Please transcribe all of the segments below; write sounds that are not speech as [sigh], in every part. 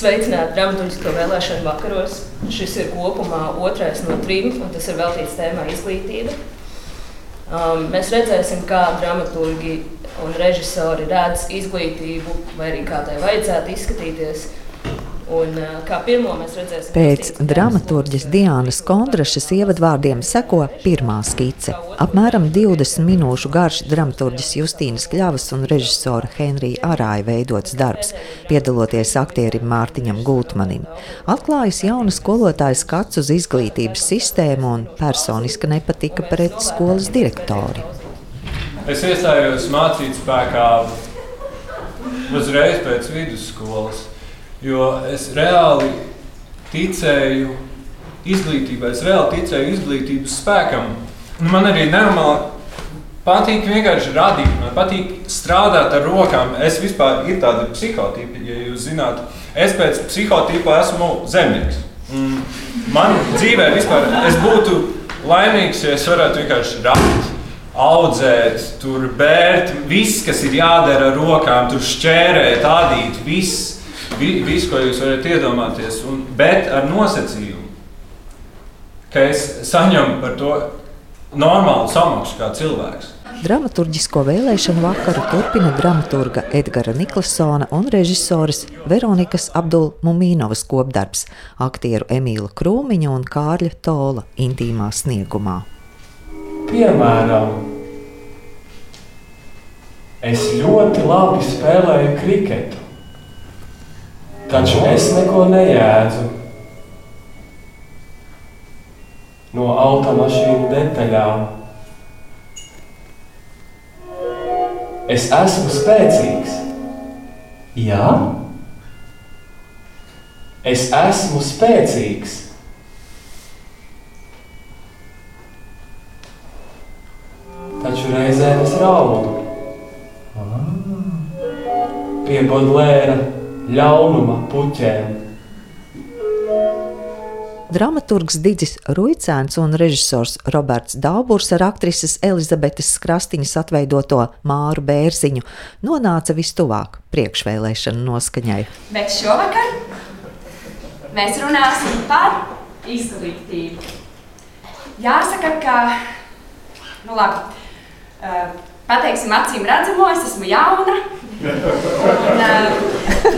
Sveicināti dramaturgisko vēlēšanu vakaros. Šis ir kopumā otrais no trim, un tas ir veltīts tēmai izglītība. Um, mēs redzēsim, kā dramaturgi un režisori redz izglītību, vai arī kā tai vajadzētu izskatīties. Un, Pēc dramaturģes Diānas Kondrašas ievadvārdiem seko pirmā skice. Apmēram 20 minūšu garš dramaturģis Justīnas Kļavas un režisora Henrija Arāja veidots darbs, piedaloties aktierim Mārtiņam Gultmanim. Atklājas jauna skolotāja skats uz izglītības sistēmu un personiska nepatika pret skolas direktori. Es iestājos mācīt spēkā uzreiz pēc vidusskolas. Jo es reāli ticēju izglītībai, es reāli ticēju izglītības spēkam. Un man arī nenormāli patīk vienkārši radīt, man patīk strādāt ar rokām. Es vispār ir tāda psihotipa, ja jūs zināt, es pēc psihotipa esmu zemnieks. Man dzīvē vispār es būtu laimīgs, ja es varētu vienkārši radīt audzēt, tur bērt, viss, kas ir jādara ar rokām, tur šķērēt, adīt, viss vi, visu, ko jūs varat iedomāties, un, bet ar nosacījumu, ka es saņemu par to normālu samaksu kā cilvēks. Dramaturgisko vēlēšanu vakaru turpina dramaturga Edgara Niklasona un režisoras Veronikas Abdulmumīnovas kopdarbs - aktieru Emīla Krūmiņa un Kārļa Tola intīmā sniegumā. Piemēram, es ļoti labi spēlēju kriketu. Taču es neko nejēdzu no automašīnu detaļām. Es esmu spēcīgs. Jā, es esmu spēcīgs. Taču reizēm es raudu. Pie Bodlēra ļaunuma puķēm. Dramaturgs Digis Ruicēns un režisors Roberts Dauburs ar aktrises Elizabetes Krastiņas atveidoto Māru Bērziņu nonāca vistuvāk priekšvēlēšanu noskaņai. Bet šovakar mēs runāsim par izglītību. Jāsaka, ka, nu labi, uh, pateiksim acīm redzamo, es esmu jauna, Un, uh,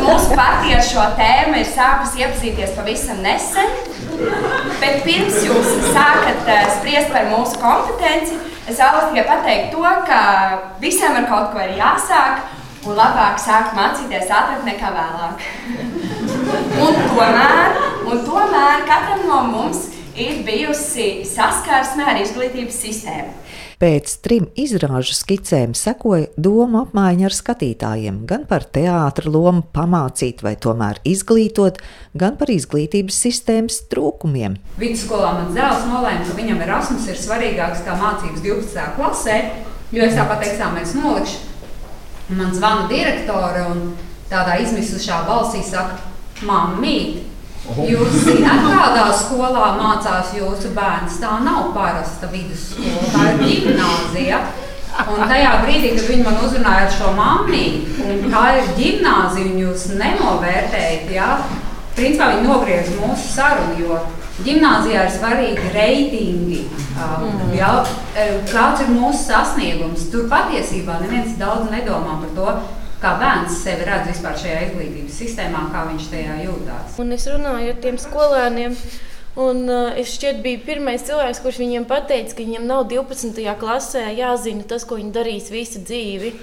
mūsu partija ar šo tēmu ir sākusi iepazīties pavisam nesen. Bet pirms jūs sākat uh, spriest par mūsu kompetenci, es vēlos tikai pateikt to, ka visiem ar kaut ko ir jāsāk, un labāk sākt mācīties ātrāk nekā vēlāk. Un tomēr, un tomēr katram no mums ir bijusi saskarsme ar izglītības sistēmu. Pēc trim izrāžu skicēm sekoja doma apmaiņa ar skatītājiem gan par teātra lomu pamācīt vai tomēr izglītot, gan par izglītības sistēmas trūkumiem. Vidusskolā man dēls nolēma, ka viņam Erasmus ir svarīgāks kā mācības 12. klasē, jo es tāpat eksāmenus nolikšu. Man zvana direktore un tādā izmisušā balsī saka, mammīt, Jūs zināt, kādā skolā mācās jūsu bērns. Tā nav parasta vidusskola, tā ir gimnāzija. Un tajā brīdī, kad viņi man uzrunāja ar šo mammu, un kā ir gimnāzija, un jūs nenovērtējat, ja, principā viņi nogriez mūsu sarunu, jo gimnāzijā ir svarīgi reitingi. Mm. Ja, kāds ir mūsu sasniegums? Tur patiesībā neviens daudz nedomā par to kā bērns sevi redz vispār šajā izglītības sistēmā, kā viņš tajā jūtas. Un es runāju ar tiem skolēniem. Un, uh, es šķiet, biju pirmais cilvēks, kurš viņiem teica, ka viņiem nav 12. klasē jāzina tas, ko viņi darīs visu dzīvi.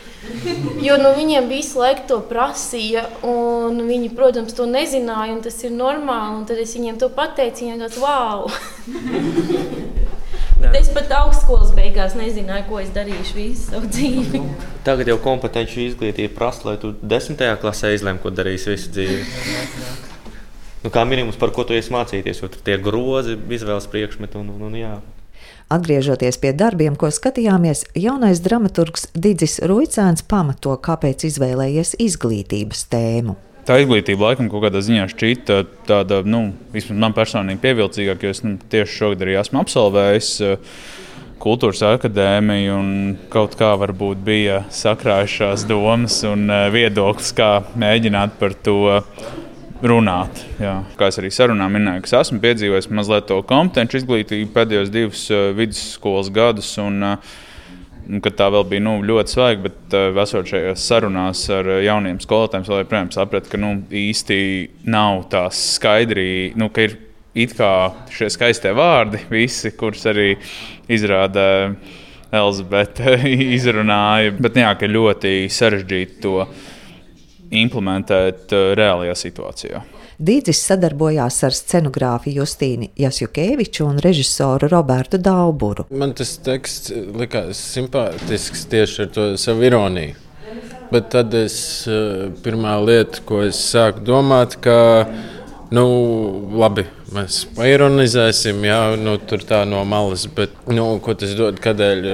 Jo nu, viņiem visu laiku to prasīja, un viņi, protams, to nezināja, un tas ir normāli. Tad es viņiem to pateicu, viņiem tāds wow! Bet es pat augstskolas beigās nezināju, ko es darīšu visu savu dzīvi. Tagad jau kompetenci izglītība prasa, lai tu desmitajā klasē izlemtu, ko darīsi visu dzīvi. Nu, kā minimums, par ko tu iesi mācīties, jo tur tie grozi, izvēles priekšmeti un, un, un jā. Atgriežoties pie darbiem, ko skatījāmies, jaunais dramaturgs Digis Ruicēns pamato, kāpēc izvēlējies izglītības tēmu tā izglītība laikam kaut kādā ziņā šķita tāda, nu, vismaz man personīgi pievilcīgāka, jo es nu, tieši šogad arī esmu absolvējis. Uh, kultūras akadēmija un kaut kā varbūt bija sakrājušās domas un uh, viedoklis, kā mēģināt par to runāt. Jā. Kā es arī sarunā minēju, ka esmu piedzīvojis mazliet to kompetenci izglītību pēdējos divus uh, vidusskolas gadus. Un, uh, kad tā vēl bija nu, ļoti svaiga, bet uh, esot šajās sarunās ar jauniem skolotājiem, es joprojām sapratu, ka nu, īsti nav tās skaidrības, nu, ka ir it kā šie skaistie vārdi, visi, kurus arī izrāda Elizabete, [laughs] izrunāja. Bet jā, ka ļoti sarežģīti to implementēt uh, reālajā situācijā. Dīdzis sadarbojās ar scenogrāfu Justīnu Jasjukeviču un režisoru Robertu Dauburu. Man tas teksts likās simpātisks tieši ar to savu ironiju. Bet tad es uh, pirmā lieta, ko es sāku domāt, ka nu, labi, mēs paironizēsim, jā, nu, tur tā no malas, bet nu, ko tas dod, kādēļ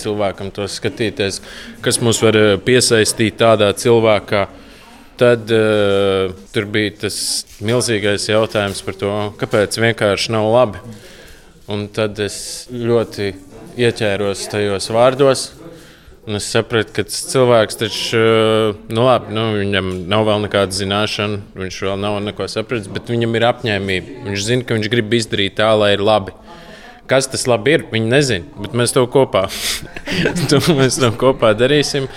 cilvēkam to skatīties, kas mūs var piesaistīt tādā cilvēkā. Tad uh, tur bija tas milzīgais jautājums par to, kāpēc vienkārši nav labi. Un tad es ļoti ieķēros tajos vārdos. Es sapratu, ka tas cilvēks taču, nu, labi, nu, viņam nav vēl nekāda zināšana, viņš vēl nav neko sapratis, bet viņam ir apņēmība. Viņš zina, ka viņš grib izdarīt tā, lai ir labi. Kas tas labi ir? Viņi nezina, bet mēs to kopā, [laughs] to mēs to kopā darīsim.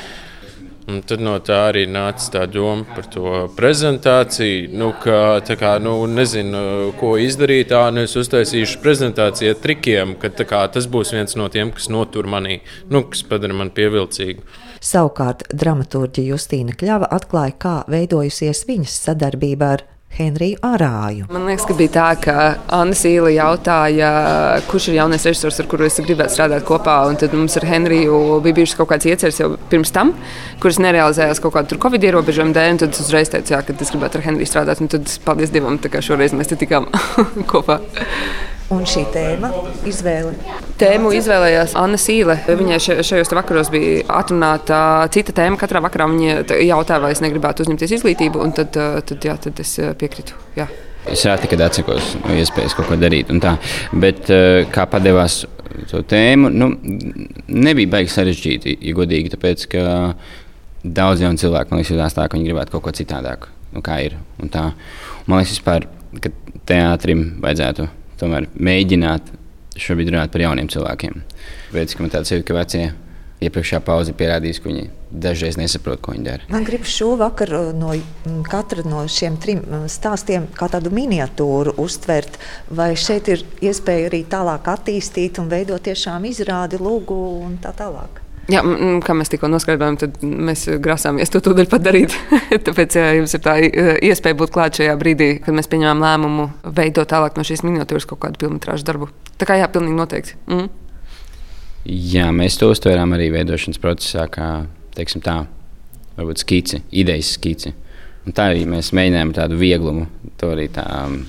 Un tad no tā arī nāca tā doma par to prezentāciju. Nu, ka, kā, nu, nezinu, ko izdarīt. Tā, nu, es uztaisīšu prezentāciju ar trikiem, ka kā, tas būs viens no tiem, kas notur manī, nu, kas padara mani pievilcīgu. Savukārt dramaturģija Justīna Kļava atklāja, kā veidojusies viņas sadarbība ar Henriju Arāju. Man liekas, ka bija tā, ka Anna Sīla jautāja, kurš ir jaunais režisors, ar kuru es gribētu strādāt kopā. Un tad mums ar Henriju bija bijušas kaut kādas ieceres jau pirms tam, kuras nerealizējās kaut kādu Covid ierobežojumu dēļ. Tad es uzreiz teicu, jā, ka es gribētu ar Henriju strādāt. Un tad, paldies Dievam, ka šoreiz mēs tikām [laughs] kopā. Un šī tēma izvēle? Tēmu izvēlējās Anna Sīle. Viņai šajos vakaros bija atrunāta cita tēma. Katrā vakarā viņa jautāja, vai es negribētu uzņemties izglītību, un tad, tad, jā, tad es piekritu. Jā. Es reti, kad atsakos no iespējas kaut ko darīt. Bet kā padevās to tēmu, nu, nebija baigi sarežģīti, ja godīgi. Tāpēc, ka daudz jaunu cilvēku man liekas, jūtas tā, ka viņi gribētu kaut ko citādāku, nu, kā ir. Un tā, man liekas, vispār, ka teātrim vajadzētu tomēr mēģināt šobrīd runāt par jauniem cilvēkiem. Pēc tam man tāds ir, ka vecie iepriekšējā pauze pierādījis, ka viņi dažreiz nesaprot, ko viņi dara. Man gribas šo vakaru no katra no šiem trim stāstiem kā tādu miniatūru uztvert, vai šeit ir iespēja arī tālāk attīstīt un veidot tiešām izrādi, lūgu un tā tālāk. Jā, kā mēs tikko noskaidrojām, tad mēs grasāmies to tūdaļ padarīt. [laughs] Tāpēc jā, jums ir tā iespēja būt klāt šajā brīdī, kad mēs pieņēmām lēmumu veidot tālāk no šīs miniatūras kaut kādu filmu darbu. Tā kā jā, pilnīgi noteikti. Mm. Jā, mēs to uztvērām arī veidošanas procesā, kā tā, varbūt skici, idejas skici. Un tā arī mēs mēģinājām tādu vieglumu, to arī tā. Um,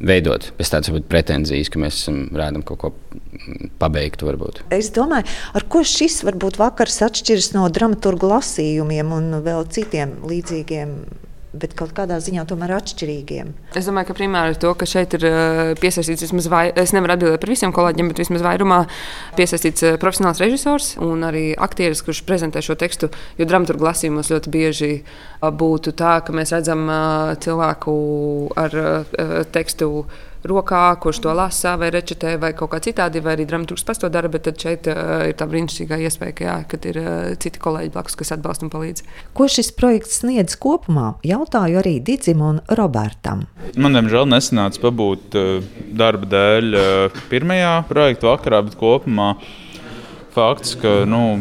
veidot bez tādas pretenzijas, ka mēs rādām kaut ko pabeigtu. Varbūt. Es domāju, ar ko šis varbūt vakars atšķiras no dramaturgu lasījumiem un vēl citiem līdzīgiem bet kaut kādā ziņā tomēr atšķirīgiem. Es domāju, ka primāri ir to, ka šeit ir uh, piesaistīts vismaz vai, es nevaru atbildēt par visiem kolēģiem, bet vismaz vairumā piesaistīts uh, profesionāls režisors un arī aktieris, kurš prezentē šo tekstu. Jo dramaturgu lasījumos ļoti bieži uh, būtu tā, ka mēs redzam cilvēku ar tekstu rokā, kurš to lasa, vai rečetē, vai kaut kā citādi, vai arī dramaturgs pats to dara. Bet šeit uh, ir tā brīnišķīgā iespēja, ka, jā, kad ir uh, citi kolēģi blakus, kas atbalsta un palīdz. Ko šis projekts sniedz kopumā? Jautāju arī Digim un Robertam. Man, diemžēl, nesanāca pabūt uh, darba dēļ uh, pirmajā projekta vakarā, bet kopumā fakts, ka. Nu,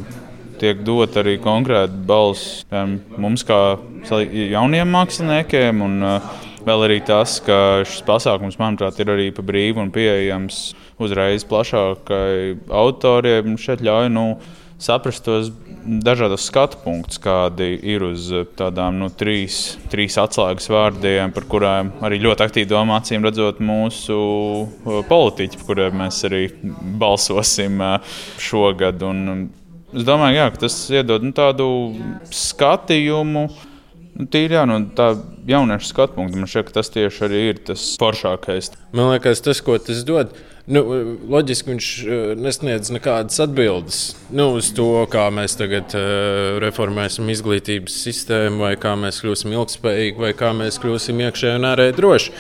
tiek dot arī konkrēti balss mums, kā jauniem māksliniekiem. Un, uh, Vēl arī tas, ka šis pasākums, manuprāt, ir arī pa brīvu un pieejams uzreiz plašākai autoriem. Šeit ļauj nu, saprast tos dažādos skatu punktus, kādi ir uz tādām nu, trīs, trīs atslēgas vārdiem, par kuriem arī ļoti aktīvi domā, acīm redzot, mūsu uh, politiķi, par kuriem mēs arī balsosim uh, šogad. Un, es domāju, jā, ka tas iedod nu, tādu skatījumu tīri jā, no tā jauniešu skatu punkta man šķiet, ka tas tieši arī ir tas foršākais. Man liekas, tas, ko tas dod, nu, loģiski viņš uh, nesniedz nekādas atbildes nu, uz to, kā mēs tagad uh, reformēsim izglītības sistēmu, vai kā mēs kļūsim ilgspējīgi, vai kā mēs kļūsim iekšēji un ārēji droši.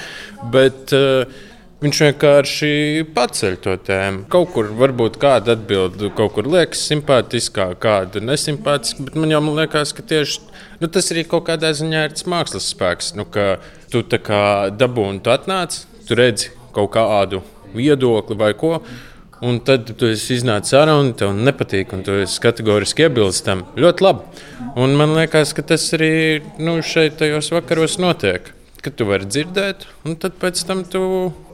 Bet, uh, Viņš vienkārši paceļ to tēmu. Kaut kur varbūt kāda atbilde, kaut kur liekas simpātiskā, kāda nesimpātiska, bet man jau liekas, ka tieši nu, tas arī kaut kādā ziņā ir tas mākslas spēks. Nu, tu tā kā dabūni, tu atnāc, tu redzi kaut kādu viedokli vai ko. Un tad tu iznāc ārā un tev nepatīk, un tu esi kategoriski iebilst tam. Ļoti labi. Un man liekas, ka tas arī nu, šeit, tajos vakaros, notiek ka tu vari dzirdēt, un tad pēc tam tu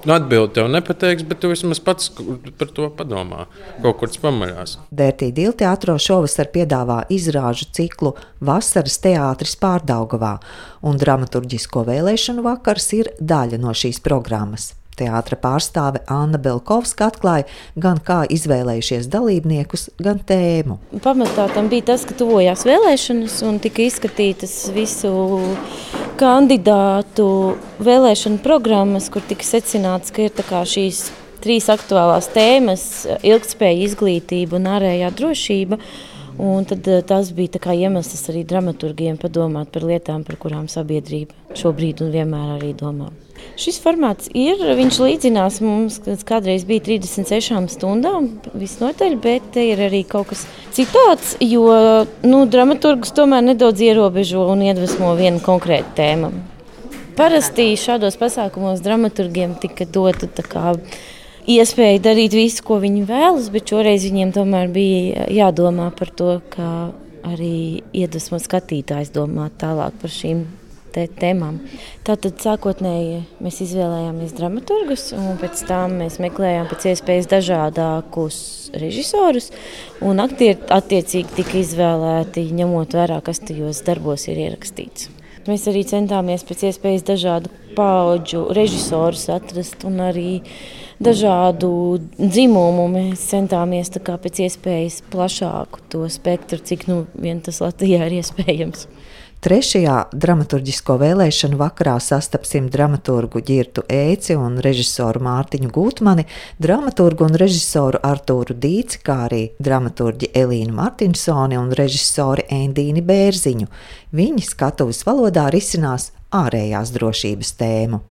nu, atbildi tev nepateiks, bet tu vismaz pats par to padomā. Kaut kur tas pamaļās. Dērtī Dilteātro šovasar piedāvā izrāžu ciklu Vasaras teātris pārdaugavā, un dramaturģisko vēlēšanu vakars ir daļa no šīs programmas. Teātra pārstāve Anna Belkovska atklāja gan kā izvēlējušies dalībniekus, gan tēmu. Pamatā tam bija tas, ka tuvojās vēlēšanas un tika izskatītas visu kandidātu vēlēšanu programmas, kur tika secināts, ka ir šīs trīs aktuālās tēmas - ilgspēja, izglītība un ārējā drošība. Un tad, eh, tas bija iemesls arī dramaturgiem padomāt par lietām, par kurām sabiedrība šobrīd un vienmēr arī domā. Šis formāts ir, viņš līdzinās mums, kas kādreiz bija 36 stundām, visnotaļ, bet te ir arī kaut kas citāds, jo nu, dramaturgus tomēr nedaudz ierobežo un iedvesmo vienu konkrētu tēmu. Parasti šādos pasākumos dramaturgiem tika dota kā, iespēja darīt visu, ko viņi vēlas, bet šoreiz viņiem tomēr bija jādomā par to, kā arī iedvesmo skatītājs domāt tālāk par šīm tēmām. Tātad sākotnēji mēs izvēlējāmies dramaturgus, un pēc tam mēs meklējām pēc iespējas dažādākus režisorus, un aktieri attiecīgi tika izvēlēti, ņemot vērā, kas tajos darbos ir ierakstīts. Mēs arī centāmies pēc iespējas dažādu pauģu režisorus atrast un arī dažādu dzimumu. Mēs centāmies pēc iespējas plašāku to spektru, cik nu vien tas Latvijā ir iespējams. Trešajā dramaturgisko vēlēšanu vakarā sastapsim dramaturgu Girtu Ēci un režisoru Mārtiņu Gutmani, dramaturgu un režisoru Artūru Dīci, kā arī dramaturģi Elīnu Martinsoni un režisori Endīni Bērziņu. Viņi skatuves valodā risinās ārējās drošības tēmu.